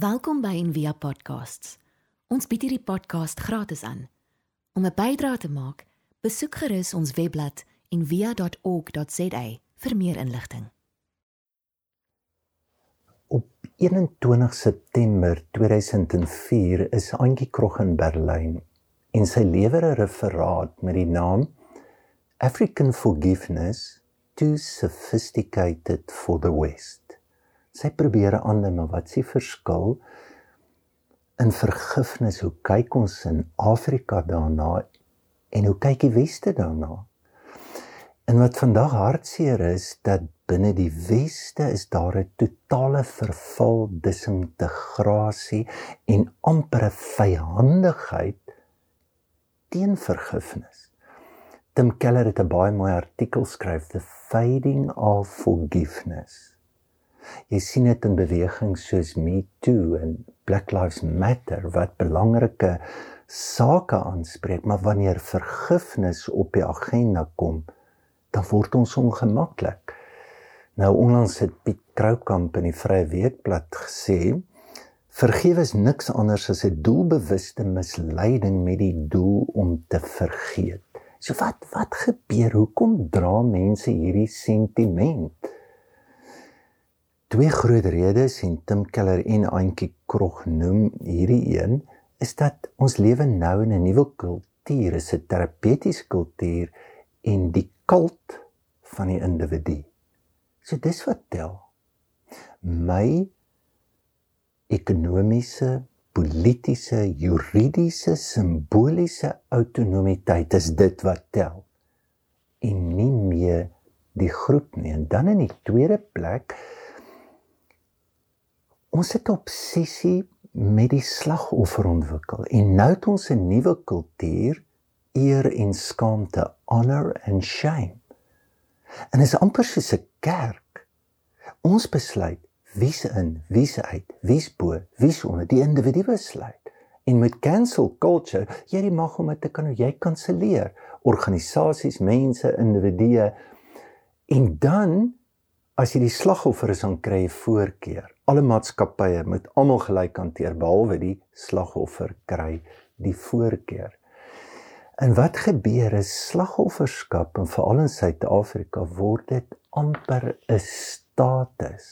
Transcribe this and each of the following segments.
Welkom by Envia Podcasts. Ons bied hierdie podcast gratis aan. Om 'n bydrae te maak, besoek gerus ons webblad en via.org.za vir meer inligting. Op 21 September 2004 is Antjie Krog in Berlyn en sy lewer 'n referaat met die naam African Forgiveness Too Sophisticated for the West. Sy probeer aandui maar wat s'ie verskil in vergifnis? Hoe kyk ons in Afrika daarna en hoe kyk die Weste daarna? En wat vandag hartseer is dat binne die weste is daar 'n totale verval, disintegrasie en ampere vyhandigheid teen vergifnis. Tim Keller het 'n baie mooi artikel skryf The Fading of Forgiveness. Jy sien dit in bewegings soos Me Too en Black Lives Matter wat belangrike sake aanspreek, maar wanneer vergifnis op die agenda kom, dan word ons ongemaklik. Nou onlangs het Piet Kroukamp in die Vrye Weekblad gesê vergewe is niks anders as 'n doelbewuste misleiding met die doel om te vergeet. So wat wat gebeur? Hoekom dra mense hierdie sentiment? Twee groot redes en Tim Keller en Antjie Krog noem hierdie een is dat ons lewe nou in 'n nuwe kultuur, 'n terapeutiese kultuur en die kult van die individu. So dis wat tel. My ekonomiese, politiese, juridiese, simboliese autonomiteit is dit wat tel. En nie meer die groep nie. En dan in die tweede plek ons het obsessie met die slagoffer ontwikkel en nou het ons 'n nuwe kultuur eer en skaamte, honor and shame. En is amper soos 'n kerk. Ons besluit wie's in, wie's uit, wie's bo, wie's onder, die individu besluit. En met cancel culture, jy die mag om dit te kan jy kanselleer organisasies, mense, individue. En dan as jy die slagoffer is, dan kry jy voorkeur. Alle maatskappye moet almal gelyk hanteer behalwe die slagoffer kry die voorkeur. En wat gebeur is slagofferskap en veral in Suid-Afrika word dit amper 'n status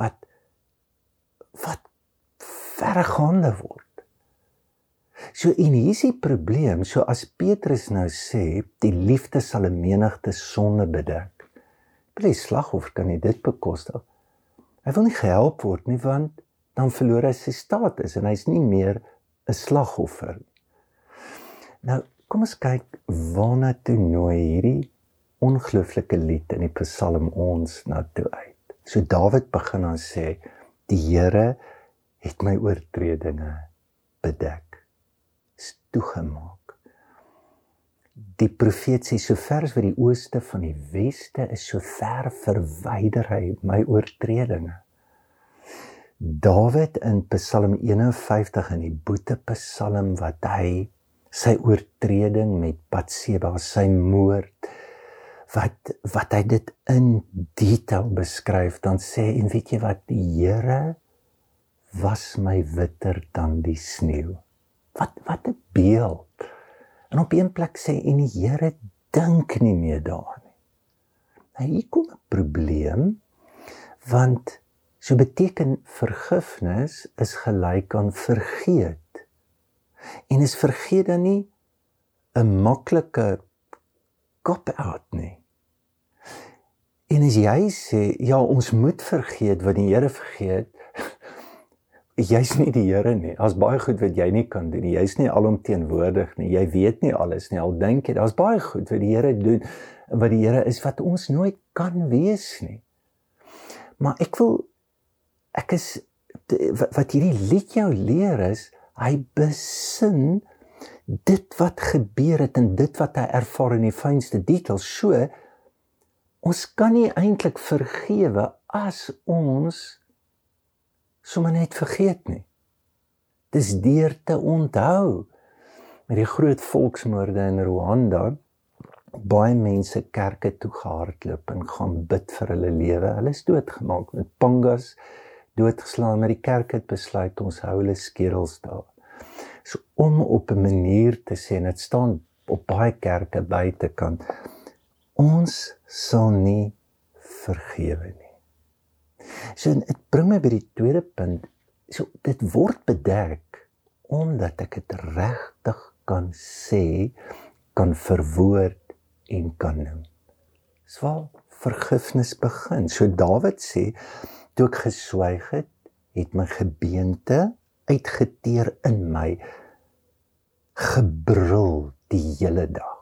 wat wat vergaande word. So en hier is die probleem, so as Petrus nou sê die liefde sal 'n menigte sonde bedek. Die slagoffer kan nie dit bekostig. Hy wil nie gehelp word nie want dan verloor hy sy status en hy's nie meer 'n slagoffer nie. Nou, kom ons kyk waarna toe nooi hierdie ongelooflike lied in die Psalm ons na toe uit. So Dawid begin dan sê die Here het my oortredinge bedek. Is toegemaak. Die profeet sê so ver as wat die ooste van die weste is, so ver verwyder hy my oortredinge. Dawid in Psalm 51 in die boete Psalm wat hy sy oortreding met Batseba, sy moord wat wat hy dit in detail beskryf, dan sê en weet jy wat die Here was my witter dan die sneeu. Wat wat 'n beeld. En op een plek sê en die Here dink nie meer daaraan nie. Nou hier kom 'n probleem want so beteken vergifnis is gelyk aan vergeet en is vergeet dan nie 'n maklike cop out nie. En as jy sê ja, ons moet vergeet wat die Here vergeet, jy's nie die Here nie. Daar's baie goed wat jy nie kan doen nie. Jy's nie alomteenwoordig nie. Jy weet nie alles nie. Al dink jy daar's baie goed wat die Here doen wat die Here is wat ons nooit kan wees nie. Maar ek wil ek is wat hierdie lied jou leer is hy besin dit wat gebeur het en dit wat hy ervaar in die fynste details. So ons kan nie eintlik vergewe as ons sommer net vergeet nie. Dis deur te onthou met die groot volksmoorde in Rwanda baie mense kerke toe gehardloop en gaan bid vir hulle lewe. Hulle is doodgemaak met pangas doodgeslaan, maar die kerk het besluit ons hou hulle skedels daar. So om op 'n manier te sê en dit staan op baie kerke buitekant ons sal nie vergewe nie. So dit bring my by die tweede punt. So dit word bedek omdat ek dit regtig kan sê, kan verwoord en kan noem. Swaar vergifnis begin. So Dawid sê toe ek geswyg het, het my gebeente uitgeteer in my gebrul die hele dag.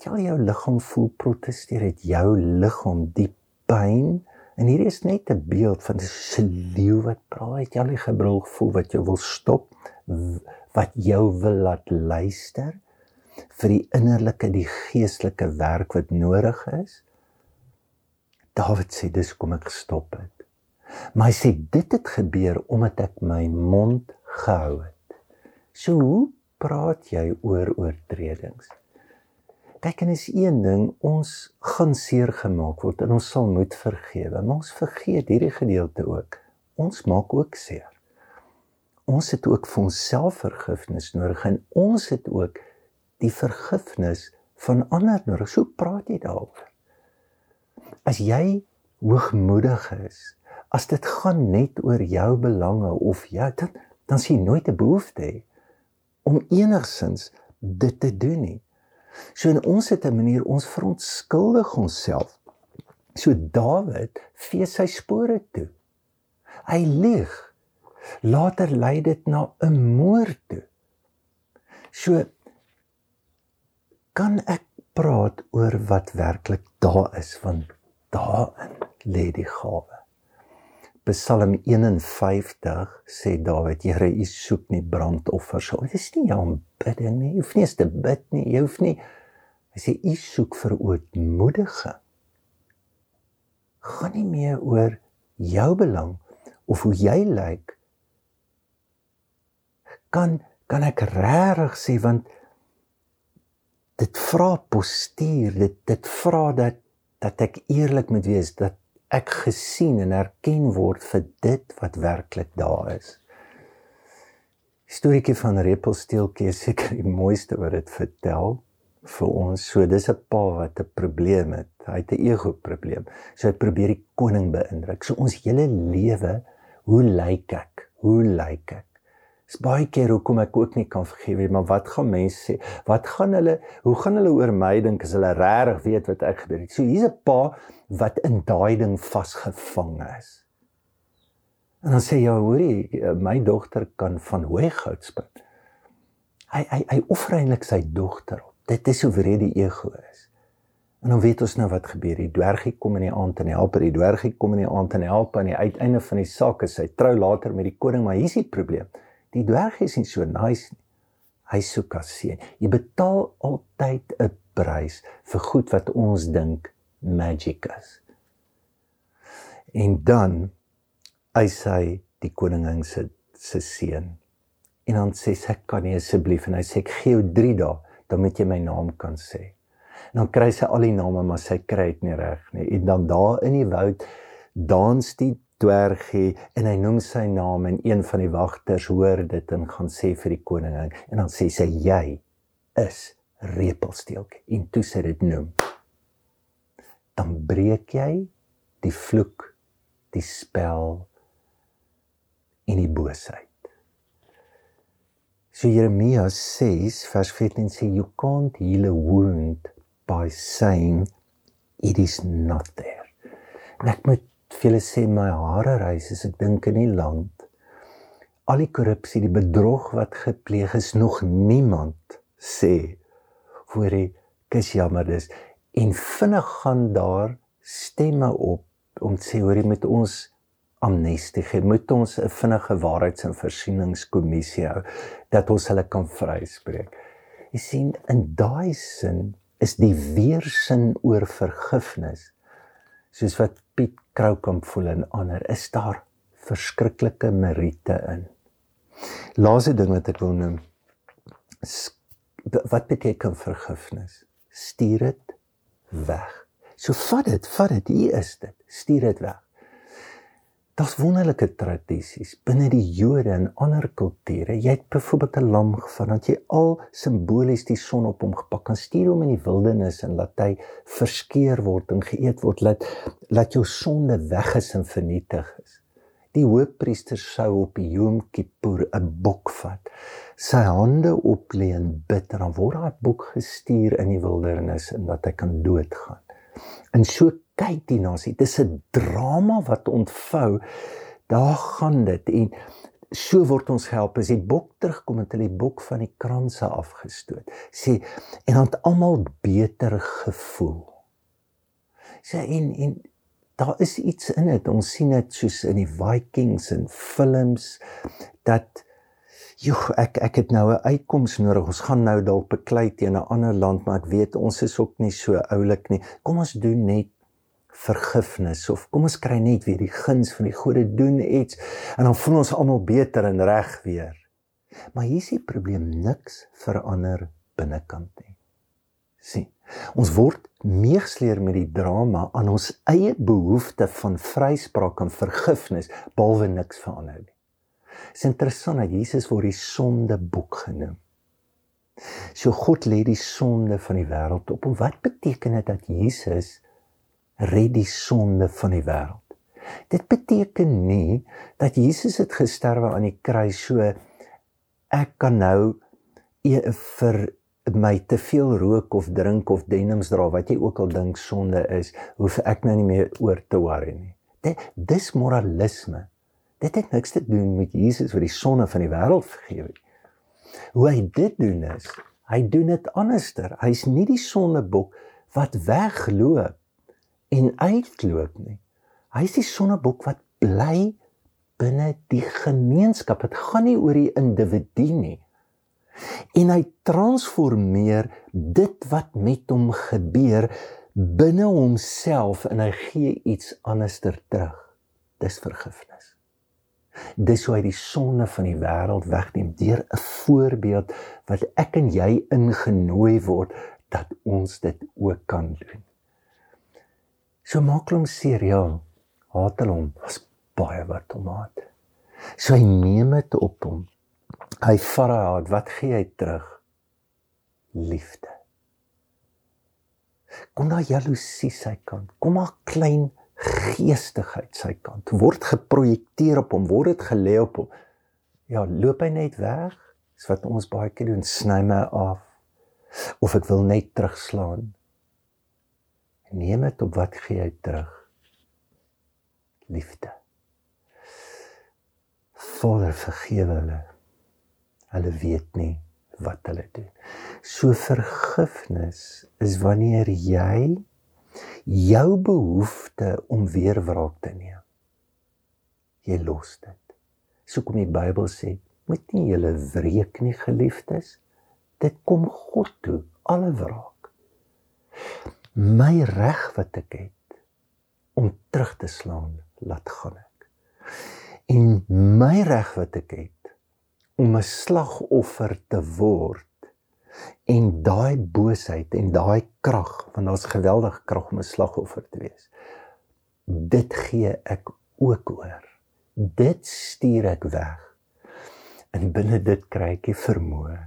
Het jy al jou liggaam voel protesteer? Het jou liggaam die pyn? En hier is net 'n beeld van 'n leeu wat praat. Het jy al die gebrul gevoel wat jou wil stop? Wat jou wil laat luister? vir die innerlike die geestelike werk wat nodig is. Dawid sê dis kom ek gestop het. Maar hy sê dit het gebeur omdat ek my mond gehou het. So hoe praat jy oor oortredings? Kyk en is een ding ons gaan seer gemaak word en ons sal moet vergewe. Maar ons vergeet hierdie gedeelte ook. Ons maak ook seer. Ons het ook vir onsself vergifnis nodig en ons het ook die vergifnis van ander nodig. So praat jy daaroor. As jy hoogmoedig is, as dit gaan net oor jou belange of jy dan dan sien nooit 'n behoefte hê om enigsins dit te doen nie. So in ons het 'n manier ons verontskuldig onsself. So Dawid vee sy spore toe. Hy lieg. Later lei dit na 'n moord toe. So kan ek praat oor wat werklik daar is van daarin lê die gawe. Psalm 51 sê Dawid, Here, U soek nie brandoffers. Dit is nie jou aanbidding nie. Jy hoef nie eens te bid nie. Jy hoef nie Hy sê U soek vir ootmoedige. Gaan nie meer oor jou belang of hoe jy lyk. Kan kan ek regtig sê want dit vra postuur dit dit vra dat dat ek eerlik moet wees dat ek gesien en erken word vir dit wat werklik daar is. Storieetjie van Repelsteeltjie is seker die mooiste wat dit vertel vir ons. So dis 'n pa wat 'n probleem het. Hy het 'n ego probleem. So hy probeer die koning beïndruk. So ons hele lewe, hoe lyk ek? Hoe lyk ek? Dis baie keer hoekom ek ook nie kan vergewe nie, maar wat gaan mense sê? Wat gaan hulle hoe gaan hulle oor my dink as hulle regtig weet wat ek gedoen het? So hier's 'n pa wat in daai ding vasgevang is. En dan sê jy, hoorie, my dogter kan van hoë goud spring. Hy hy hy offer eintlik sy dogter op. Dit is hoe wreed die ego is. En dan weet ons nou wat gebeur. Die dwergie kom in die aand en help, die dwergie kom in die aand en help aan die uiteinde van die saak is hy trou later met die koning, maar hier's die probleem. Die dwerg is nie so nice nie. Hy soek as seën. Jy betaal altyd 'n prys vir goed wat ons dink magic is. En dan hy sê die koningin se se seun. En dan sê sy kan nie asseblief en hy sê ek gee jou 3 dae dan moet jy my naam kan sê. En dan kry sy al die name maar sy kry dit nie reg nie. En dan daar in die woud dans die dwergie en hy noem sy naam en een van die wagters hoor dit en gaan sê vir die koningin en dan sê sy jy is repelsteeltjie en toe sê dit noem dan breek jy die vloek die spel en die boosheid. So Jeremia 6 vers 14 sê you can't heal a wound by saying it is not there. En ek moet vir julle sê my hare reis as ek dink in die land. Al die korrupsie die bedrog wat gepleeg is nog niemand sê voor die kus jammer dis en vinnig gaan daar stemme op om te sê hoor jy met ons amnestie gee moet ons 'n vinnige waarheids- en versieningskommissie hou dat ons hulle kan vryspreek jy sien in daai sin is die weersin oor vergifnis soos wat Piet Kroukamp voel en ander is daar verskriklike meriete in. Laaste ding wat ek wil noem wat beteken vergifnis? Stuur dit weg. So vat dit, vat dit, hier is dit. Stuur dit weg. Daar's wonderlike tradisies binne die Jode en ander kulture. Jy het byvoorbeeld 'n lam gevat, dat jy al simbolies die son op hom gepak kan stuur hom in die wildernis en laat hy verskeer word en geëet word, laat laat jou sonde weg is en vernietig is. Die hoofpriester sou op Yom Kippur 'n bok vat, sy hande oplê en bid en dan word daai bok gestuur in die wildernis en dat hy kan doodgaan. En so kyk die nasie. Dis 'n drama wat ontvou. Daar gaan dit en so word ons help as die bok terugkom en hulle die bok van die kranse afgestoot. Sê en dan het almal beter gevoel. Sê en en daar is iets in dit. Ons sien dit soos in die Vikings en films dat Joh, ek ek het nou 'n uitkoms nodig. Ons gaan nou dalk beklei teen 'n ander land, maar ek weet ons is ook nie so oulik nie. Kom ons doen net vergifnis of kom ons kry net weer die guns van die gode doen iets en dan voel ons almal beter en reg weer. Maar hier is die probleem niks verander binnekant nie. sien. Ons word meegesleer met die drama aan ons eie behoefte van vryspraak en vergifnis behalwe niks verander nie. Dit is interessant dat Jesus word die sondeboek genoem. So God lê die sonde van die wêreld op. En wat beteken dit dat Jesus red die sonde van die wêreld. Dit beteken nie dat Jesus het gesterwe aan die kruis so ek kan nou e, vir my te veel rook of drink of denims dra wat jy ook al dink sonde is, hoef ek nou nie meer oor te worry nie. Dit dis moralisme. Dit het niks te doen met Jesus wat die sonde van die wêreld vergewe het. Hoe hy dit doen is, hy doen dit anderster. Hy's nie die sondebok wat wegloop en uitloop nie. Hy is die sonnebok wat bly binne die gemeenskap. Dit gaan nie oor die individu nie. En hy transformeer dit wat met hom gebeur binne homself en hy gee iets anderster terug. Dis vergifnis. Dis hoe hy die sonde van die wêreld wegneem deur 'n voorbeeld wat ek en jy ingenooi word dat ons dit ook kan doen. So maak hom seer, ja. Haat hom. Was baie wat hom haat. So hy neem dit op hom. Hy vat hy haat. Wat gee hy terug? Liefde. Kom daar jaloesie sy kant. Kom maar klein geestigheid sy kant. Word geprojekteer op hom, word dit gelê op hom. Ja, loop hy net weg? Dis wat ons baie keer doen, sny my af. Of ek wil net terugslaan neem dit op wat gee hy terug liefde Vader vergewe hulle hulle weet nie wat hulle doen. So vergifnis is wanneer jy jou behoefte om weer wraak te neem. Jy los dit. So kom die Bybel sê moet nie julle wreek nie geliefdes. Dit kom God toe alle wraak. My reg wat ek het om terug te slaan, laat gaan ek. En my reg wat ek het om 'n slagoffer te word en daai boosheid en daai krag, want daar's geweldige krag om 'n slagoffer te wees. Dit gee ek ook oor. Dit stuur ek weg. En binne dit kry ek die vermoë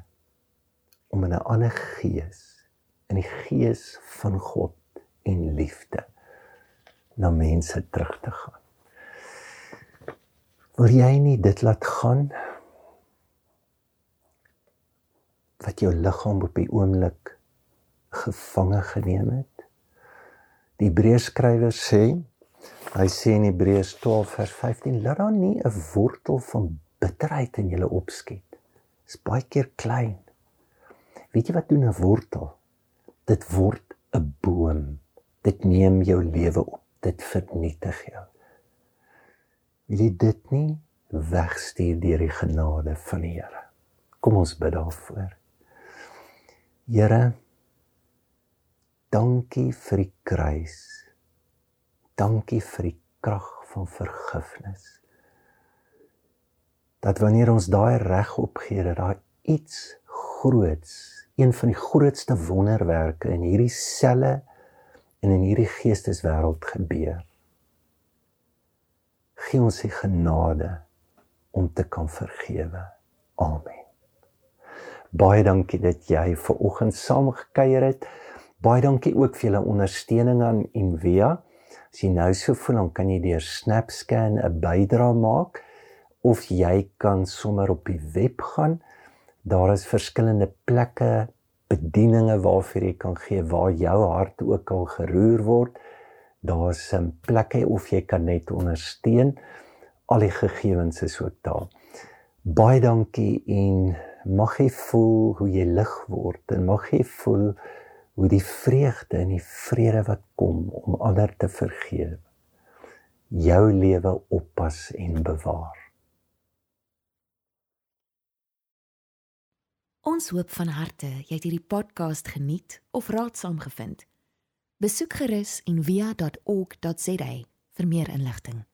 om in 'n ander gees in die gees van God en liefde na mense terug te gaan. Wil jy nie dit laat gaan wat jou liggaam op die oomblik gevange geneem het? Die Hebreërskrywer sê, hy sê in Hebreërs 12 vers 15, laat daar nie 'n wortel van bitterheid in julle opskiet. Dit is baie keer klein. Weet jy wat doen 'n wortel? dit word 'n boom. Dit neem jou lewe op. Dit vernietig jou. Wil jy dit nie wegstuur deur die genade van die Here? Kom ons bid daarvoor. Here, dankie vir die kruis. Dankie vir die krag van vergifnis. Dat wanneer ons daai reg opgee dat daar iets groots een van die grootste wonderwerke in hierdie selle en in hierdie geesteswêreld gebeur. gee ons die genade om te kan vergewe. Amen. Baie dankie dat jy ver oggend saam gekuier het. Baie dankie ook vir julle ondersteuning aan Envia. As jy nou so voel, dan kan jy deur SnapScan 'n bydrae maak of jy kan sommer op die web gaan. Daar is verskillende plekke, bedieninge waarvoor jy kan gee waar jou hart ook al geroer word. Daar's 'n plekke of jy kan net ondersteun. Al die gegevens is ook daar. Baie dankie en mag jy voel hoe jy lig word en mag jy voel hoe die vreugde en die vrede wat kom om ander te vergewe jou lewe oppas en bewaar. Ons hoop van harte jy het hierdie podcast geniet of raadsaam gevind. Besoek gerus en via.ok.za vir meer inligting.